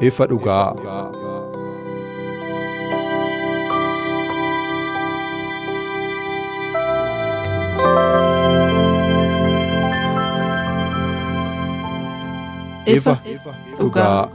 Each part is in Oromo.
Ifa dhugaa. ifa dhugaa.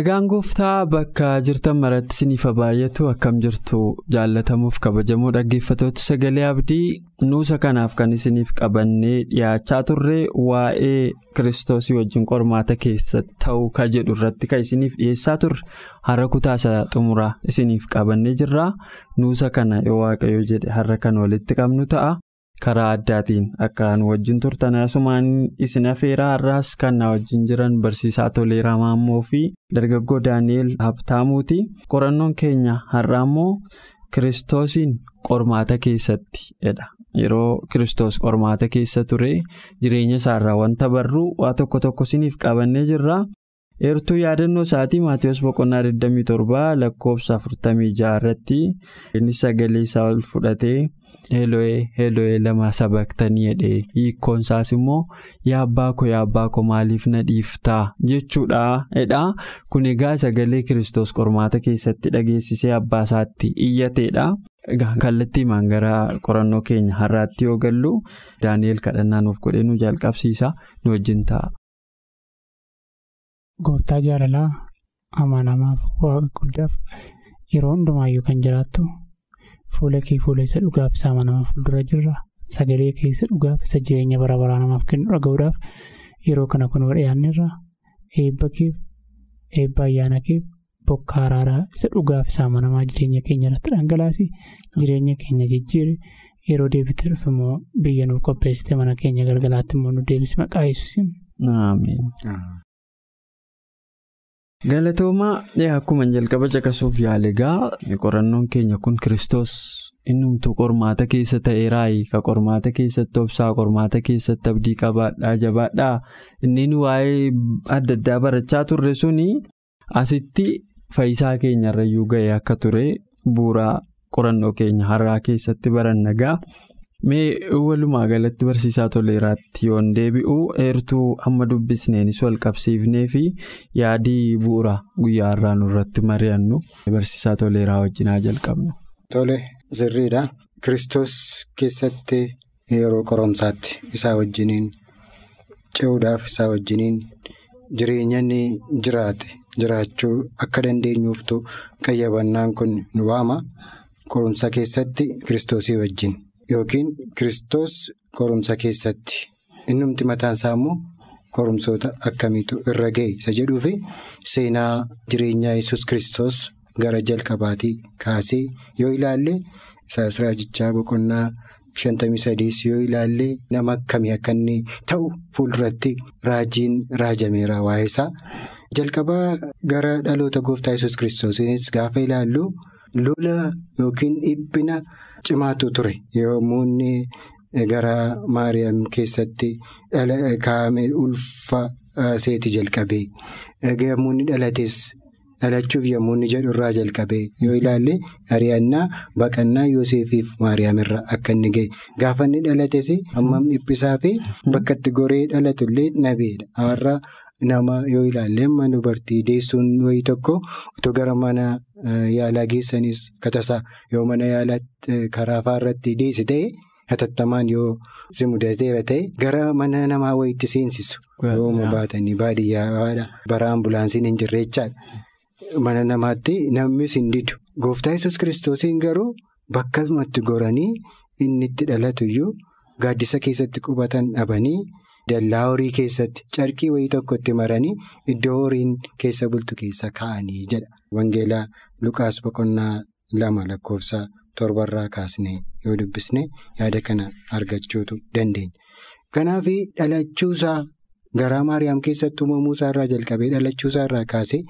Nagaan gooftaa bakka jirtan maratti isiniif baay'atu akkam jirtu jaallatamuuf kabajamoo dhaggeeffatoota sagalee abdii nuusa kanaaf kan isiniif qabannee dhiyaachaa turre waa'ee kiristoosii wajjin qormaata keessa ta'uu ka jedhu irratti kan isiniif dhiyeessaa turre har'a kutaasa xumuraa isiniif qabannee jirra nuusa kana yoo waaqayyo jedhe har'a kan walitti qabnu ta'a. Karaa addaatiin akkaan wajjin turtan asumaan isin afeeraa har'aas kan na wajjin jiran barsiisaa toleeraa maammoo fi dargaggoo daani'el habtaamuuti qorannoon keenya har'aa immoo kiristoosiin qormaata keessatti jedha yeroo kiristoos qormaata keessa ture jireenya isaarraa wanta barruu waa tokko tokko isiniif qabannee jirra. eertuu yaadannoo isaatii maatiyoos boqonnaa 27 lakkoofsa 46 irratti inni sagalee isaa ol fudhatee. Heelo'ee heelo'ee lama sabaktanii jedhee hiikkoon isaas immoo yaa abbaa koo yaa abbaa koo maaliif na dhiiftaa jechuudha jedha kun egaa sagalee kiristoos qormaata keessatti dhageessisee abbaa isaatti iyyateedha kallattii gara qorannoo keenya har'aatti yoo gallu daani'el kadhannaa nuuf godhee nu jalqabsiisa nu wajjin ta'a. Gooftaa jaalalaa amanamaaf waaqa guddaaf yeroo hundumaayyuu kan jiraattu. Fuula kee fuula isa dhugaaf isa amanamaa fuuldura jirra. Sagalee keessa dhugaaf isa jireenya bara baraa namaaf kennu dhaga'uudhaaf yeroo kana kun dhiyaanneerra eebba keef eebba ayyaana keef bokkaa araaraa isa dhugaaf isa amanamaa jireenya keenya irratti dhangalaasi jireenya keenya jijjiire yeroo deebitee dhufu immoo biyya nuuf qopheessite mana keenya galgalaatti immoo nu deebisi maqaa yesuusin. Galatoomaa akkuma jalqaba caqasuuf yaale egaa qorannoon keenya kun kiristoos innumtuu qormaata keessa ta'eeraayi ka qormaata keessatti obsaa qormaata keessatti abdii qabaadhaa jabaadhaa inni waa'ee adda addaa barachaa turre suni asitti faayisaa keenyarrayyuu ga'e akka ture bu'uuraa qorannoo keenya har'aa keessatti baranna egaa. Mee walumaa galatti barsiisaa toleeraatti yoon deebi'u eertuu amma dubbisneenis wal qabsiifnee fi yaadii bu'uura guyyaa har'aa nurratti mari'annu barsiisaa toleeraa wajjin haa jalqabnu. Tole sirriidha. Kiristoos keessatti yeroo qoromsaatti isaa wajjiniin ce'uudhaaf isaa wajjiniin jireenya inni jiraate jiraachuu akka dandeenyuuftu qayyabannaan kun nu waama. Qoromsa keessatti kiristoosii wajjin. Yookiin Kiristoos qorumsa keessatti. Innumti mataan isaa immoo qorumsoota akkamiitu irra ga'e isa jedhuu fi seenaa jireenyaa yesus Kiristoos gara jalqabaatii kaasee yoo ilaalle isaas raajichaa boqonnaa shantamii sadiis yoo ilaalle nama akkamii akka inni ta'u fuulduratti raajiin raajameera. Waa'ee isaa jalqabaa gara dhaloota gooftaa yesus Kiristoosiinis gaafa ilaallu lola yookiin dhiphina. Cimaatu ture yommuu inni gara Maariyaam keessatti kaa'ame ulfa seeti jalqabee yommuu inni dhalates dhalachuuf yommuu inni jedhu irraa jalqabee yoo ilaalle ari'annaa baqannaa Yoosefiif Maariyaam irraa akka inni ga'e gaafa inni dhalates hammam dhiphisaa fi bakka itti goree dhalatullee nabeedha. Har'a nama yoo ilaalle amma dubartii deessuun wayii tokko otoo gara mana yaalaa geessanis katasaa yoo mana yaalaa karaa faarratti deessi ta'e hatattamaan yoo si mudateera ta'e gara mana namaa wayiitti seensisu. Yoo baatanii baadiyyaa bara ambulaansiin hin jirre jechaadha. Mana namaatti namnis hin didu Gooftaa yesus kiristoosiin garuu bakkasumatti goranii inni itti dhalatuyyuu gaaddisa keessatti qubatan dhabanii dallaa horii keessatti carqii wayii tokko itti maranii iddoo horiin keessa bultu keessa kaa'anii jedha. Wangeelaa Lukaas boqonnaa lama lakkoofsa torbarraa kaasnee yoo dubbisne yaada kana argachuutu dandeenya. Kanaaf dhalachuusaa garaa Maariyaam keessatti uumamuu isaarraa jalqabee dhalachuusaa irraa kaasee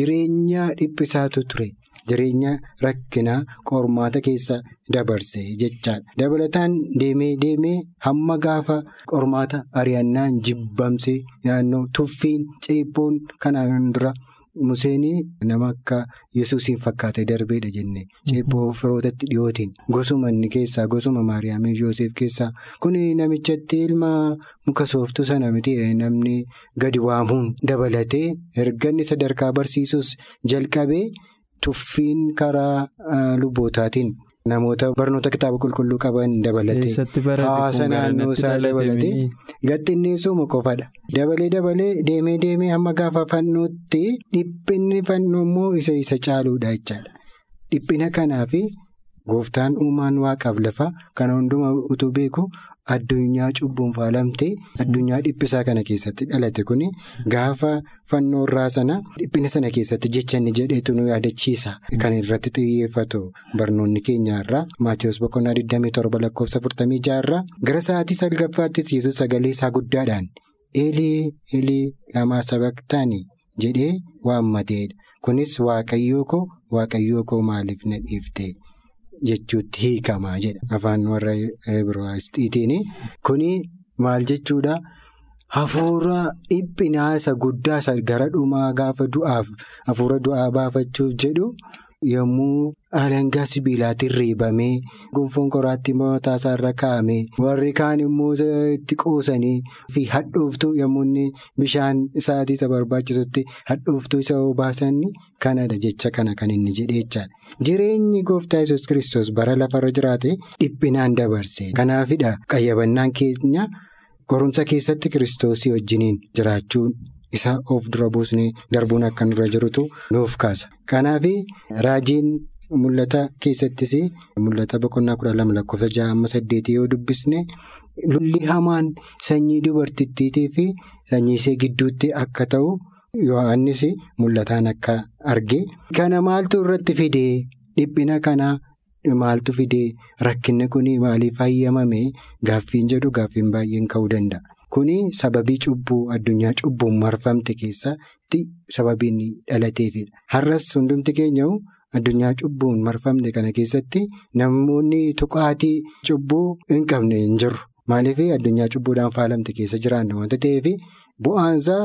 jireenya dhiphisaatu ture. Jireenya rakkinaa qormaata keessa dabarse jechaadha. Dabalataan deemee deemee hamma gaafa qormaata ari'annaan jibbamsee naannoo tuffiin ceebboon kanaan dura Museenii nama akka Yesuusiin fakkaate darbeedha jenne. Ceebboo firootatti dhiyootiin. Gosuma inni keessaa gosuma Maariyaamii Yoosef keessaa. Kun namichatti ilma muka sooftuu sana miti. Namni gadi waamuun dabalatee erganni sadarkaa barsiisuus jalqabee. Tuffiin karaa lubbootaatiin namoota barnoota kitaaba qulqulluu qaban dabalatee hawaasa naannoo isaa dabalatee gaxxinneessuma qofadha. Dabalee dabalee deemee deemee hamma gaafa fannootti dhiphinni fannoo immoo isa isa caaluudha jechaadha. Dhiphina kanaaf gooftaan uumaan waaqaaf lafa kana hundumaa utuu beeku addunyaa cubbuun faalamtee addunyaa dhiphisaa kana keessatti dhalate kuni gaafa fannoo irraa sana dhiphina sana keessatti jecha inni jedheetu nu yaadachiisa. Kan irratti xiyyeeffatu barnoonni keenya irraa Maatiyus boqonnaa 27 lakkoofsa 46 irraa gara sa'aatii salgaffaattis yesus sagalee isaa guddaadhaan eelii eelii lamaa sabaqtaanii jedhee waammateedha. Kunis waaqayyoo koo waaqayyoo koo maaliif na dhiifte? Jechuutti hiikamaa jedha. Afaan warra Ibraayistiitiin kuni maal jechuudha? Hafuura dhiphinaa isa guddaa isa gara dhumaa gaafa du'aaf hafuura du'aa baafachuuf jedhu yommuu alangaa sibiilaatiin reebamee gonfoon qoraattii mataa isaarra kaa'amee warri kaan immoo itti qoosanii fi hadhooftuu yommuu bishaan isaatii isa barbaachisutti hadhooftuu isa obaasan kanadha jecha kana kan inni jedhee jechaadha. Jireenyi gooftaa yesus kiristoos bara lafarra jiraate dhiphinaan dabarse kanaafidha qayyabannaan keenya qorumsa keessatti kiristoosii wajjiniin jiraachuun. Isa of dura buusnee darbuun akka nurra jirutu nuuf kaasa. Kanaaf raajiin mul'ata keessattis mul'ata boqonnaa kudha lama lakkoofsa ja'a amma saddeetii yoo dubbisne lolli hamaan sanyii dubartittiitii fi sanyii ishee gidduutti akka ta'u Yohaannis mul'ataan akka arge. Kana maaltu irratti fidee dhiphina kanaa maaltu fidee rakkinni kun maaliif hayyamame gaaffiin jedhu gaaffiin baay'een ka'uu danda'a. Kuni sababii cubbuu addunyaa cubbuun marfamte keessatti sababiin dhalateefidha. Har'as hundumti keenya addunyaa cubbuun marfamte kana keessatti namoonni tuqaatii cubbuu hin qabne hin jiru. Maaliif addunyaa cubbuudhaan faalamte keessa jiraanna waanta ta'eef bu'aansaa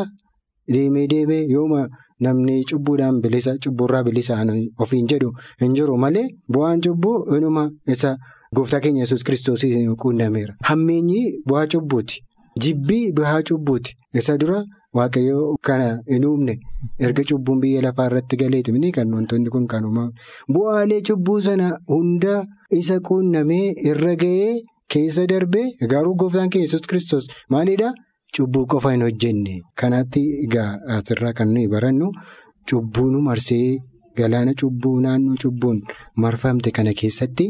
deemee deemee yooma namni cubbuudhaan bilisa cubburraa bilisaan ofiin jedhu hin jiru malee bu'aan cubbuu inuma isa gooftaa keenya yesus kiristoos quunnameera. Hammeenyi bu'aa cubbuuti. Jibbii bu'aa cubbuuti. Isa dura waaqayyoo kana hin uumne erga cubbuun biyya lafaa irratti galeetimni kan wantoonni kun kan uumamu. Bu'aalee cubbuu sana hunda isa quunnamee irra ga'ee keessa darbee garuu gooftaan keenya yesus kiristoos maalidhaa? Cubbuu qofa hin hojjenne. Kanatti egaa asirraa kan nuyi barannu cubbuun marsee galaana cubbuu naannoo cubbuun marfamte kana keessatti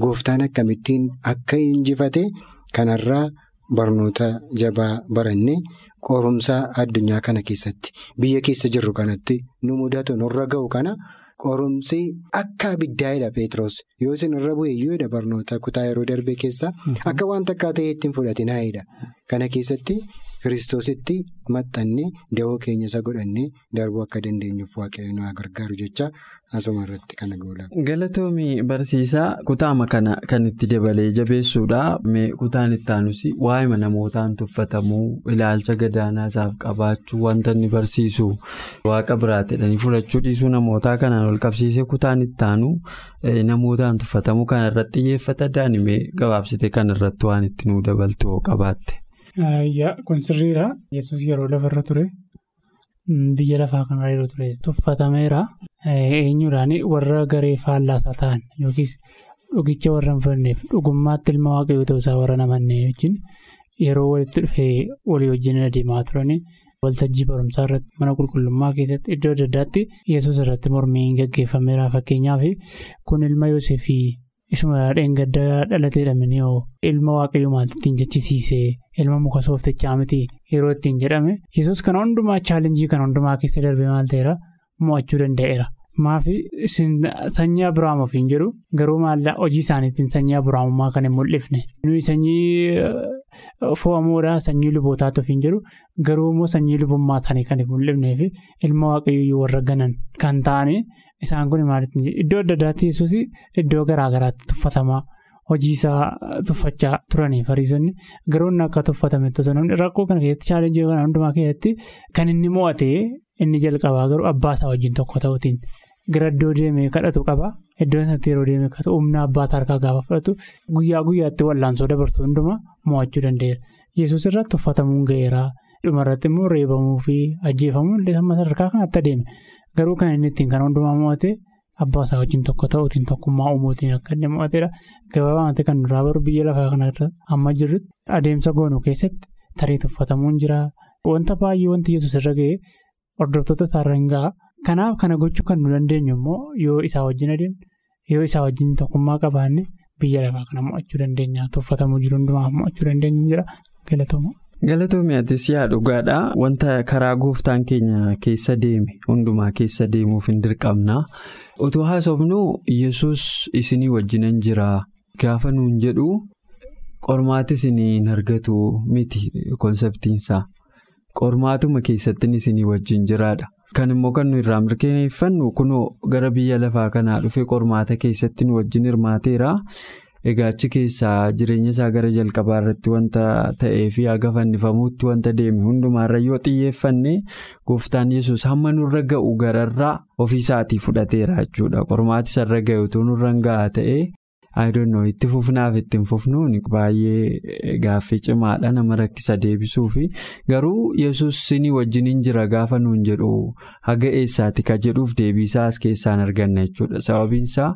gooftaan akkamittiin akka injifate kanarraa. Barnoota jabaa baranne qorumsa addunyaa kana keessatti biyya keessa jirru kanatti nu mudatu nurra ga'u kana qorumsi akka abiddaa'edha Peteroos yoo isin irra bu'eeyyoodha barnoota kutaa yeroo darbe keessa akka wanta akka ta'eetti hin fudhatinaa'edha. Kana keessatti kiristoositti maxxannee da'oo keenya isa godhannee darbuu akka dandeenyuuf waaqayyoon nu gargaaru jecha asuma irratti kana goolaa. Galatoomii barsiisaa kutaama kana kan itti dabalee jabeessuudha. Kutaan itti aanus waa'ima namootaan tuffatamuu ilaalcha gadaanaa isaaf qabaachuu wanta inni barsiisu waaqa biraatidhanii fudhachuu dhiisuu namootaa kanaan wal qabsiisee kutaan itti aanu namootaan tuffatamuu kana irratti xiyyeeffata daa'imee gabaabsite kana irratti waan itti nuu dabaltu qabaatte. Kun sirriidha. Yesuus yeroo lafarra ture biyya lafaa kanarra yeroo ture tuffatameera. Eenyuudhaan warra garee faallaasaa ta'an yookiis dhugicha warra hin fanneef dhugummaatti ilma waaqayyoo ta'uusaa warra namanneen wajjin yeroo walitti dhufee walii wajjin adeemaa turan waltajjii barumsaa irratti mana qulqullummaa keessatti iddoo adda addaatti yesus irratti mormiin gaggeeffameera fakkeenyaaf kun ilma yoosefii isuma dheengaddaa dhalateedha miniyoo ilma waaqayyoo maaltiin jechisiisee ilma muka sooftichaa miti yeroo ittiin jedhame yesus kana hundumaa chaalenjii kana hundumaa keessa darbee maal ta'eera mo'achuu danda'eera. Maafi sanyii Abiraam ofiin jedhu garuu maallaa hojii isaaniitiin sanyii Abiraamummaa kan hin mul'ifne. Sanyii fo'amuudhaa sanyii lubootaatti ofiin jedhu garuu immoo sanyii lubummaa isaanii kan hin mul'ifnee fi ilma waaqayyoo warra ganan kan ta'anii isaan kun maalitti iddoo adda addaatti yesuus iddoo garaa garaatti tuffatamaa hojii isaa tuffachaa turanii fariisonni garuu inni akka namni rakkoo kana keessatti chaalenjii hundumaa keessatti kan inni mo'ate inni jalqabaa garuu abbaa isaa wajjin tokko ta'uutiin. Gara iddoo deemee kadhatu qaba. Iddoo sanatti yeroo deemee kadhatu humna abbaa harkaa gaafa fudhatu guyyaa guyyaatti wallaansoo dabarsu hundumaa mo'achuu danda'eera. Yesuus irratti tuffatamuun ga'eera. Dhumarratti immoo reebamuu fi ajjeefamuun illee sadarkaa kanatti adeeme. Garuu kan inni ittiin kana hundumaa mo'ate abbaa isaa wajjin tokko ta'uutiin tokkummaa uumuutiin akka inni mo'ateera. Gabaabumatti kan duraa baru biyya lafaa kanarra amma jirrutti adeemsa goonuu keessatti tarii tuffatamuun jira. Wanta baay'ee wanti Yesuus irra ga'e hordoftoota isaarra hin ga'a. Kanaaf kana gochuu kan nu dandeenyu immoo yoo isaa wajjin adeemne yoo isaa wajjin tokkummaa qabaanne biyya lafaa kana mo'achuu dandeenya. Tuffatamuu jiru hundumaaf mo'achuu dandeenyu jira. Galatooma. Galatoomiyaatis yaa dhugaadha. Wanta karaa gooftaan keenya keessa deeme hundumaa keessa deemuuf hin dirqamna utuu haasofnu yesus isinii wajjinan jira. Gaafa nuun jedhu qormaati isinii hin argatu miti konseptiinsaa qormaatuma keessatti isinii wajjin jiraadha. Kan immoo kan nu irraa mirkaneeffannu kunoo gara biyya lafaa kanaa dhufe qormaata keessatti nu wajjin hirmaateera. Egaa achi keessaa jireenya isaa gara jalqabaa irratti wanta ta'ee fi haga fannifamuutti wanta deeme hundumaarra yoo xiyyeeffanne gooftaan yesus hamma nurra ga'u gararraa ofiisaatii fudhateera jechuudha. Qormaati isarra ga'e utuu nurra gahaa ta'ee ayidoonnoo itti fufnaaf ittiin fufnuun baay'ee gaaffii cimaadha. Nama rakkisa deebisuufi garuu yesus sinii wajjiniin jira gaafa nuun jedhu haga eessaati ka jedhuuf deebiisaa as keessaan arganna jechuudha. Sababiinsaa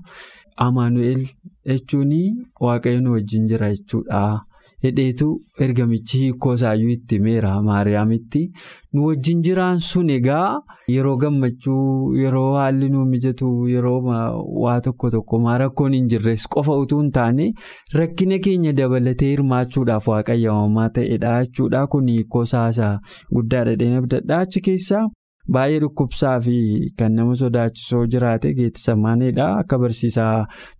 amaanu'eel jechuun waaqayyo nu wajjin jira jechuudha hedheetu ergamichi hiikoo isaayyuu itti himeera maariyaamitti nu wajjin jiraan sun egaa yeroo gammachuu yeroo haalli nu mijatu yeroo waa tokko tokko maa rakkoon hin jirres qofa utuu hin taane rakkina keenya dabalatee hirmaachuudhaaf waaqayyamamaa ta'edha jechuudha kun hiikoo isaa guddaadha dheena achi keessaa. Baay'ee dhukkubsaa fi kan nama sodaachisoo jiraate geettisamaaneedha akka barsiisaa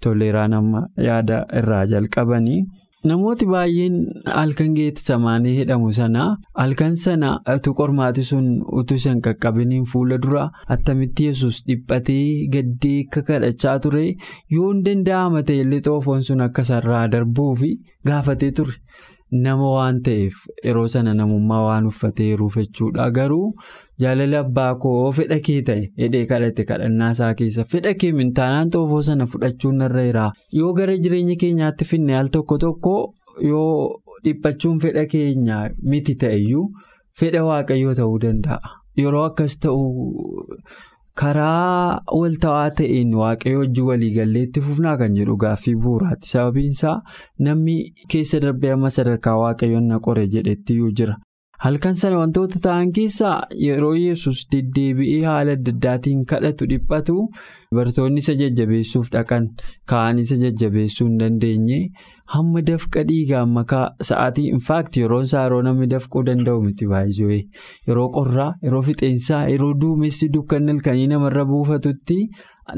toleeraa nama yaada irraa jalqabanii. Namooti baay'een halkan geettisamaanii jedhamu sana halkan sana utuu qormaati sun utuu isaan qaqqabiniin fuula dura attamitti yesus dhiphatee gaddee akka kadhachaa ture yoo hin danda'ama ta'ellee xoofoon sun akka sarraa darbuu fi gaafatee ture. Nama waan ta'eef yeroo sana namummaa waan uffateeruuf jechuudha garuu jaalala abbaa koo fedha kee ta'e hidhee kadhate kadhannaa isaa keessa fedha kee mintaanaan xoofoo sana fudhachuun narra jira yoo gara jireenya keenyaatti finne al tokko tokko yoo dhiphachuun fedha keenya miti ta'eyyuu fedha waaqayyoo ta'uu danda'a yeroo akkas ta'u. Karaa walta'aa ta'een waaqayyo hojii waliigalleetti fufnaa kan jedhu gaaffii bu'uuraati sababiinsaa namni keessa darbee amma sadarkaa waaqayyoon na qore jedhettiyyuu jira halkan sana wantoota ta'an keessaa yeroo yesus deddeebi'ee haala adda addaatiin kadhatu dhiphatu bartoonni isa jajjabeessuuf dhaqan ka'anii isa jajjabeessuu hin dandeenye hamma dafqa dhiigaan makaa sa'aatii infaakti yeroon isaa yeroo namni dafquu danda'u miti baay'ee yeroo qorraa yeroo fixeensaa yeroo duumessi dukkanni halkanii namarra buufatutti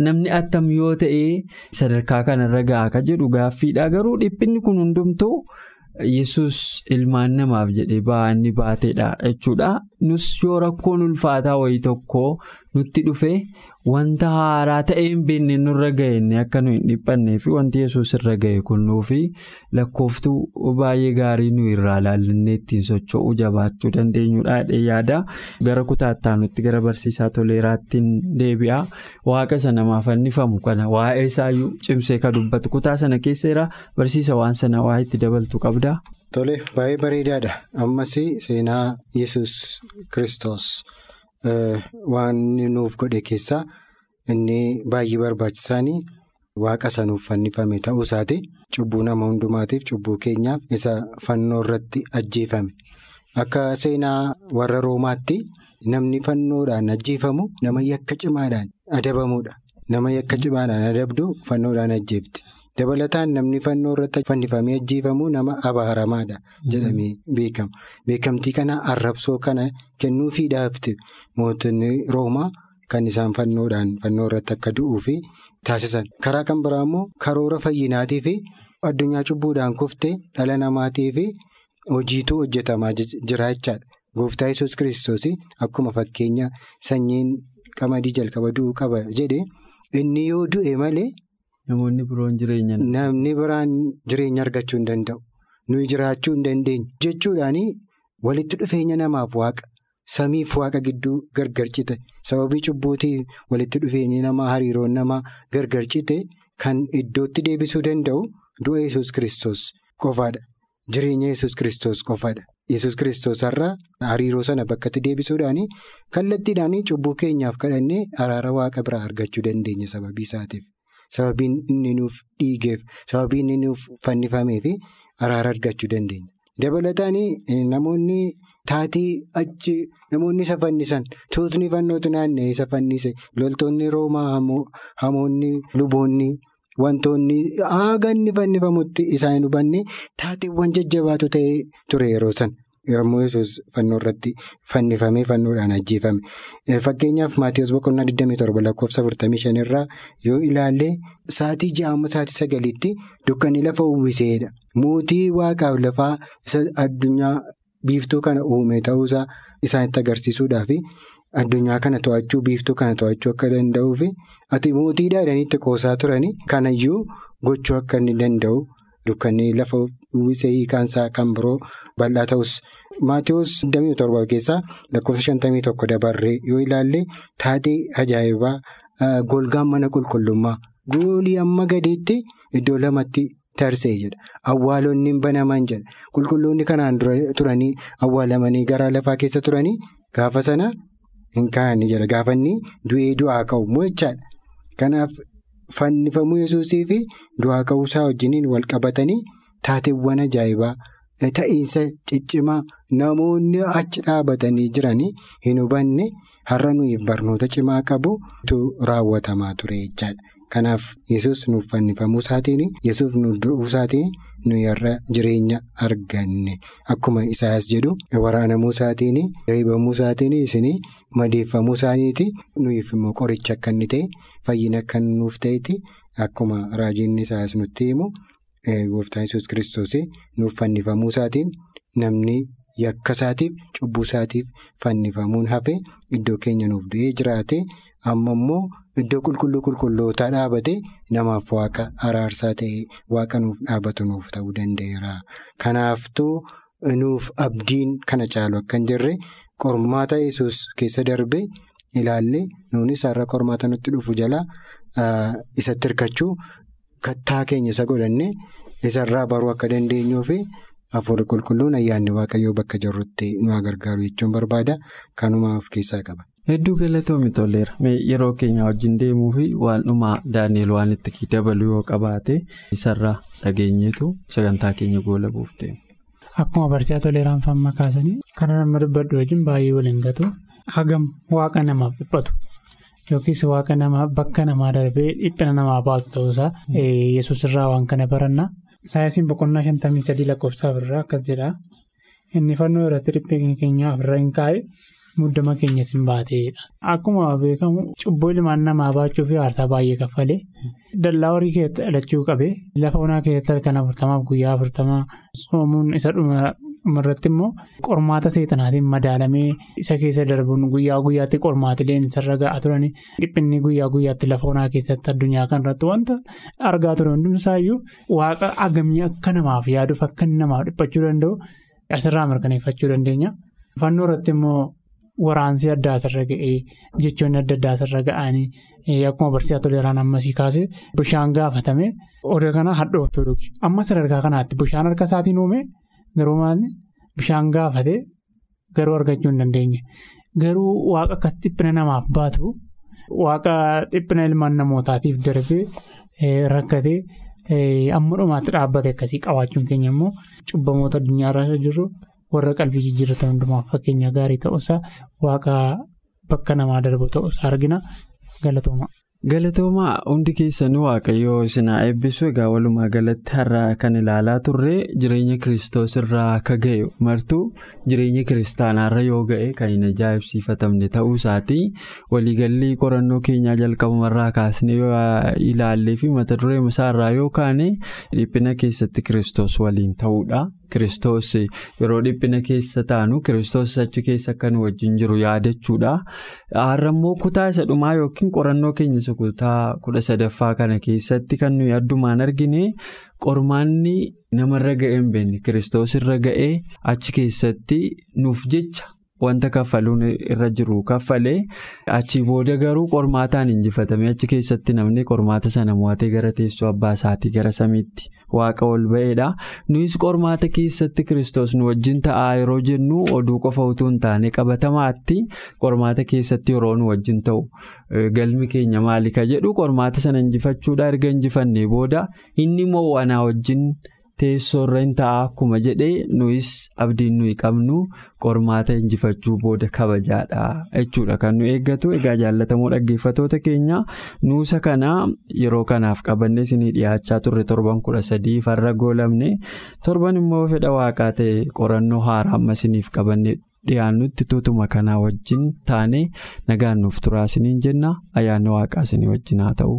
namni attam yoo ta'e sadarkaa kanarra ga'a ka jedhu gaaffiidha garuu dhiphinni kun hundumtuu. Yesus ilmaan namaaf jedhee ba'aa inni baateedha jechuudha. Nus yoo rakkoon ulfaataa wayii tokko nutti dhufe wanta haaraa ta'ee hin beekne nurra ga'e akka nu hin dhiphannee fi wanti yesus irra ga'e kun nuufi lakkooftuu baay'ee gaarii nu irraa laallannee ittiin socho'uu jabaachuu dandeenyudha yaada. Gara kutaattaa nutti gara barsiisaa toleeraattiin deebi'a. Waaqa sana namaaf fannifamu kana waa'ee isaayyuu cimsee ka dubbatu kutaa sana keesseera barsiisa waan sana waa itti dabaltu qabda. Tole baay'ee bareedaadha. Ammas seenaa yesus kristos waan nuuf godhe keessaa inni baay'ee barbaachisaanii waaqa sanuuf fannifame ta'uu isaati cubbuu nama hundumaatiif cubbuu keenyaaf isa fannoo irratti ajjeefame akka seenaa warra roomaatti namni fannoodhaan ajjeefamu nama yakka cimaadhaan adabamudha. Nama yakka cimaadhaan adabdu fannoodhaan ajjeefti. Dabalataan namni fannoo irratti fannifamee ajjeefamu nama abaaramaadha jedhamee beekama. Beekamtii kana arrabsoo kana kennuufiidhaafti mootonni roomaa kan isaan fannoodhaan fannoo irratti akka du'uu fi taasisan. Karaa kan biraa immoo karoora fayyinaatii fi addunyaa cubbuudhaan kuftee dhala namaatii fi hojiitu hojjetamaa jira jechaadha. Gooftaa yesus kiristoos akkuma fakkeenya sanyiin qamadii jalqaba du'uu qaba jedhe inni yoo du'e malee. Namoonni biroon jireenya. Namni biraan jireenya argachuu hin danda'u. Nuyi jiraachuu hin dandeenyu. Jechuudhaan walitti dhufeenya namaaf waaqa samiif waaqa gidduu gargar cite sababii cubbuutii walitti dhufeenyi namaa hariiroon namaa gargar cite kan iddootti deebisuu danda'u du'a yesus kiristoos qofaadha. Jireenya yesus kiristoos qofaadha. Yesus kiristoos har'a hariiroo sana bakkatti deebisuudhaan kallattiidhaan cubbuu keenyaaf kadhannee araara waaqa biraa argachuu dandeenya sababii isaatiif. Sababiin inni nuuf dhiigeef sababiin inni nuuf fannifameef araara argachuu dandeenya. Dabalataan namoonni taatii achi namoonni isa fannisan tuutni fannootu naanna'ee isa fannise loltoonni roomaa hamoonni luboonni wantoonni haga inni fannifamutti isaan hubanne taateewwan jajjabaatu ta'ee ture yeroo sana. Yommuu yesus fannoo irratti fannifamee fannoodhaan ajjeefame. Fakkeenyaaf Maatiyus boqonnaa 27 lakkoofsa 45 irraa yoo ilaalle sa'aatii ja'amma sa'aatii sagaliitti dukkanni lafa uwwiseedha. Mootii waaqaaf lafaa isa addunyaa biiftuu kana uume ta'uusaa isaanitti agarsiisuudhaaf addunyaa kana to'achuu biiftuu kana to'achuu akka danda'uuf ati mootiidha jedhaniitti qoosaa turani kanayyuu gochuu akka inni danda'u. Dukkanni lafa uwwisee hiikaansaa kan biroo bal'aa ta'us Maatiyus 27 keessaa lakkoofsa 51 dabarree yoo ilaalle taatee ajaa'ibaa golgaan mana qulqullummaa goolii amma gadiitti iddoo lamatti tarsee jedha. Awwaalonni banaman jedha. Qulqulloonni kanaan turanii awwaalamanii gara lafaa keessa turanii gaafa sana hin kaa'anii jedha. Gaafa inni du'ee du'aa ka'u mo'ichaadha. Kanaaf. Fannifamuu yesuusii fi du'aa ka'uusaa wajjiniin wal qabatanii taateewwan ajaa'ibaa ta'iinsa ciccimaa namoonni achi dhaabatanii jiranii hin hubanne har'a nuyi barnoota cimaa qabutu raawwatamaa ture jechaadha. Kanaaf yesus nuuf fannifamuu isaatiin yesus nuuf du'uu isaatiin nuyi har'a jireenya arganne. Akkuma isaas jedhu waraanamuu isaatiin reebamuu isaatiin isin madeeffamuu isaaniiti. Nuyiif immoo qoricha akka inni ta'e fayyina akka nuuf ta'etti akkuma raajiin isaas nutti himu gooftaan yesus kiristoos nuuf fannifamuu isaatiin namni yakka isaatiif cubbuu isaatiif fannifamuun hafe iddoo keenya nuuf du'ee jiraate amma immoo. Iddoo qulqulluu qulqullootaa dhaabate namaaf waaqa araarsaa ta'e waaqa nuuf dhaabatu nuuf ta'uu danda'eera. Kanaaftuu nuuf abdiin kana caalu akka hin jirre qormaata yesus keessa darbe ilaalle nuunis har'a qormaata nutti dhufu jala isatti hirkachuu kattaa keenya isa godhanne isarraa baruu akka dandeenyuu fi hafuura qulqulluun ayyaanni waaqayyoo bakka jirrutti nu gargaaru jechuun barbaada kanuma of keessaa qaba. Hedduu galatoomii toleera. Yeroo keenya wajjin deemuu fi waan dhumaa Daani'eel waan itti dabaluu yoo qabaate isarraa dhageenyeetu sagantaa keenya goola buufte. Akkuma barsiisaa toleeraan famma kaasanii kana nama dubbadhu wajjin baay'ee waliin gatu hagam waaqa namaaf dhiphatu yookiis waaqa namaa bakka namaa darbee dhiphina namaa baatu ta'uusaa yesus irraa waan kana baranna. Saayinsiin boqonnaa shantamii sadii lakkoofsa irraa akkas jedha. Inni fannoo irratti dhiphina keenya ofirra hin kaa'e. Muddama keenya sin baateedha. Akkuma beekamu cubbuu ilmaan namaa baachuu fi aarsaa baay'ee kaffalee dallaa horii keessatti dhalachuu qabee lafa onaa keessatti halkan afurtamaaf guyyaa afurtamaa soomuun isa dhumarratti immoo qormaata seexanaatiin madaalamee isa keessa darbuun guyyaa guyyaatti qormaatileen isarra ga'aa turanii dhiphinni guyyaa guyyaatti lafa onaa keessatti addunyaa kanarratti wanta argaa ture hundumsaayyuu waaqa agamii akka namaaf yaaduuf akka namaaf dhiphachuu danda'u asirraa mirkaneeffachuu dandeenya. Fannoo irratti immoo. Waraansi adda asirra ga'ee jechoonni adda addaa asirra ga'anii akkuma barsiisaa toleeraan ammasii kaase bishaan gaafatame oduu kana hadhooftuu dhuge amma sadarkaa kanaatti bishaan harka isaatiin uume garuu maalni bishaan gaafate garuu argachuu hin dandeenye garuu waaqa akkas dhiphina namaaf baatu waaqa dhiphina ilmaan namootaatiif darbee rakkatee amma dhumaatti dhaabbate akkasii qabaachuun keenya immoo cubbamoota addunyaarra jirru warra qalbii jijjiiratan hundumaaf fakkeenya gaarii ta'uusaa waaqa bakka namaa darbu ta'uusaa argina galatooma. Galatoomaa hundi keessanuu waaqayyoo isinaa eebbisu egaa walumaa galatti har'a kan ilaalaa turre jireenya kiristoos irraa akka ga'e martuu jireenya kiristaanaarra yoo ga'e kan hin ajaa'ibsiifatamne ta'uu isaatii waliigalli qorannoo keenyaa jalqabumarraa kaasnee ilaallee fi mata duree isaarraa yoo kaane dhiphina keessatti kiristoos waliin ta'uudha. Kiristoos yeroo dhiphina keessa taanu kiristoos achi keessa akka nu wajjin jiru yaadachuudha. Har'a immoo kutaa isa dhumaa yookiin qorannoo keenya isa kutaa kudha sadaffaa kana keessatti kan nuyi addumaan argine qormaanni namarra ga'ee hin beekne kiristoos irra ga'ee achi keessatti nuuf jecha. Wanta kaffaluun irra jiru kaffalee achi booda garuu qormaataan injifatame achi keessatti namni qormaata sana mo'atee gara teessoo abbaa isaatii gara samiitti waaqa ol ba'eedha. Nuyis qormaata keessatti kiristoos nu wajjin ta'aa yeroo jennu oduu qofa utuu hin taane qabatamaatti qormaata keessatti yeroo nu wajjin ta'u galmi keenya maali ka jedhu qormaata sana injifachuudha erga injifannee booda inni immoo anaa wajjin. Teessoo irra hin ta'a akkuma jedhee nuyis abdiin nuyi qabnu qormaata injifachuu booda kabajaadha jechuudha kan nu eeggatu egaa jaallatamoo dhaggeeffatoota keenya nuusa kana yeroo kanaaf qabannee isinii dhiyaachaa turre torban kudha sadii farra goolamne torban immoo fedha waaqaa ta'e qorannoo haaraa amma isiniif qabannee dhiyaannutti tutuma kanaa wajjin taane nagaan nuuf turaa isiniin jenna ayyaanni waaqaa isinii wajjin haa ta'u.